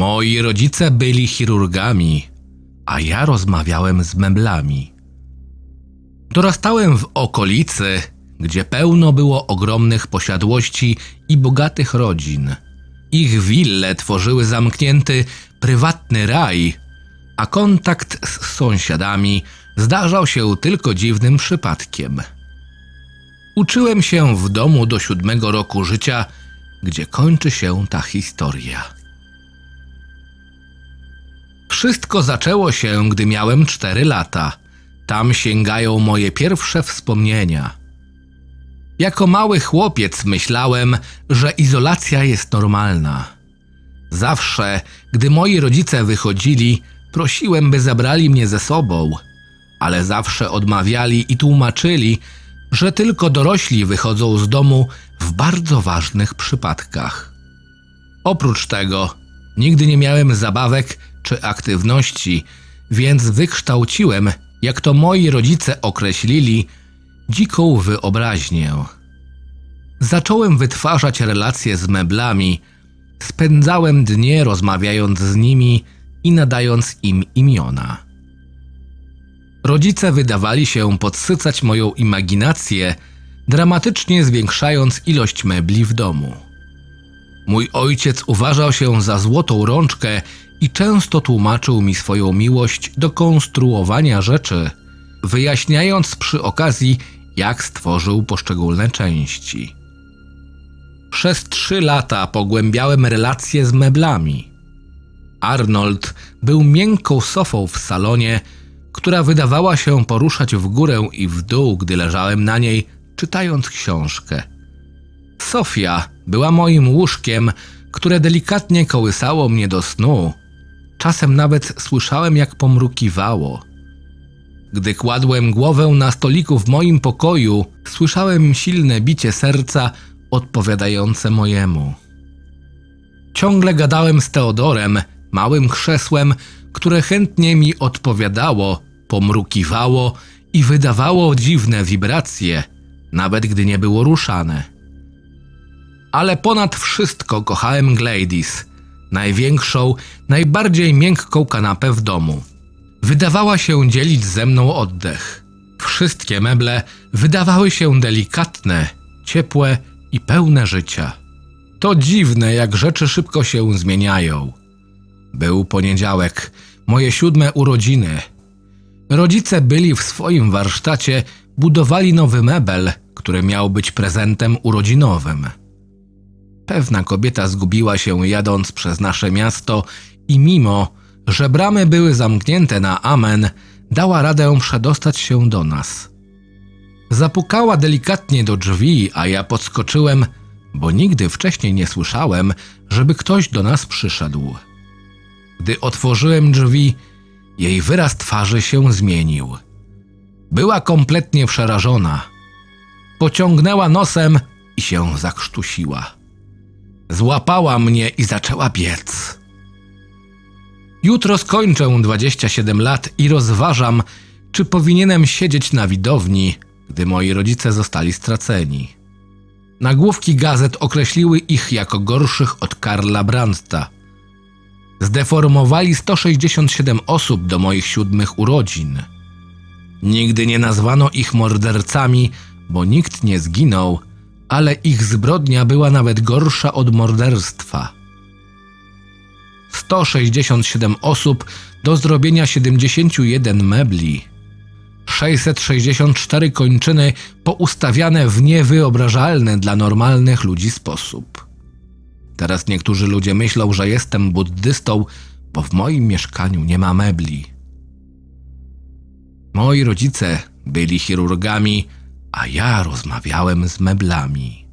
Moi rodzice byli chirurgami, a ja rozmawiałem z meblami. Dorastałem w okolicy, gdzie pełno było ogromnych posiadłości i bogatych rodzin. Ich wille tworzyły zamknięty, prywatny raj, a kontakt z sąsiadami zdarzał się tylko dziwnym przypadkiem. Uczyłem się w domu do siódmego roku życia, gdzie kończy się ta historia. Wszystko zaczęło się, gdy miałem cztery lata. Tam sięgają moje pierwsze wspomnienia. Jako mały chłopiec myślałem, że izolacja jest normalna. Zawsze, gdy moi rodzice wychodzili, prosiłem, by zabrali mnie ze sobą, ale zawsze odmawiali i tłumaczyli, że tylko dorośli wychodzą z domu w bardzo ważnych przypadkach. Oprócz tego, nigdy nie miałem zabawek czy aktywności, więc wykształciłem, jak to moi rodzice określili, dziką wyobraźnię. Zacząłem wytwarzać relacje z meblami, spędzałem dnie rozmawiając z nimi i nadając im imiona. Rodzice wydawali się podsycać moją imaginację, dramatycznie zwiększając ilość mebli w domu. Mój ojciec uważał się za złotą rączkę i często tłumaczył mi swoją miłość do konstruowania rzeczy, wyjaśniając przy okazji, jak stworzył poszczególne części. Przez trzy lata pogłębiałem relacje z meblami. Arnold był miękką sofą w salonie, która wydawała się poruszać w górę i w dół, gdy leżałem na niej, czytając książkę. Sofia była moim łóżkiem, które delikatnie kołysało mnie do snu. Czasem nawet słyszałem, jak pomrukiwało. Gdy kładłem głowę na stoliku w moim pokoju, słyszałem silne bicie serca odpowiadające mojemu. Ciągle gadałem z Teodorem, małym krzesłem, które chętnie mi odpowiadało, pomrukiwało i wydawało dziwne wibracje, nawet gdy nie było ruszane. Ale ponad wszystko kochałem Gladys, największą, najbardziej miękką kanapę w domu. Wydawała się dzielić ze mną oddech. Wszystkie meble wydawały się delikatne, ciepłe i pełne życia. To dziwne, jak rzeczy szybko się zmieniają. Był poniedziałek, moje siódme urodziny. Rodzice byli w swoim warsztacie, budowali nowy mebel, który miał być prezentem urodzinowym. Pewna kobieta zgubiła się jadąc przez nasze miasto i mimo, że bramy były zamknięte na amen, dała radę przedostać się do nas. Zapukała delikatnie do drzwi, a ja podskoczyłem, bo nigdy wcześniej nie słyszałem, żeby ktoś do nas przyszedł. Gdy otworzyłem drzwi, jej wyraz twarzy się zmienił. Była kompletnie przerażona. Pociągnęła nosem i się zakrztusiła. Złapała mnie i zaczęła biec. Jutro skończę 27 lat i rozważam, czy powinienem siedzieć na widowni, gdy moi rodzice zostali straceni. Nagłówki gazet określiły ich jako gorszych od Karla Brandta. Zdeformowali 167 osób do moich siódmych urodzin. Nigdy nie nazwano ich mordercami, bo nikt nie zginął, ale ich zbrodnia była nawet gorsza od morderstwa. 167 osób do zrobienia 71 mebli. 664 kończyny poustawiane w niewyobrażalny dla normalnych ludzi sposób. Teraz niektórzy ludzie myślą, że jestem buddystą, bo w moim mieszkaniu nie ma mebli. Moi rodzice byli chirurgami, a ja rozmawiałem z meblami.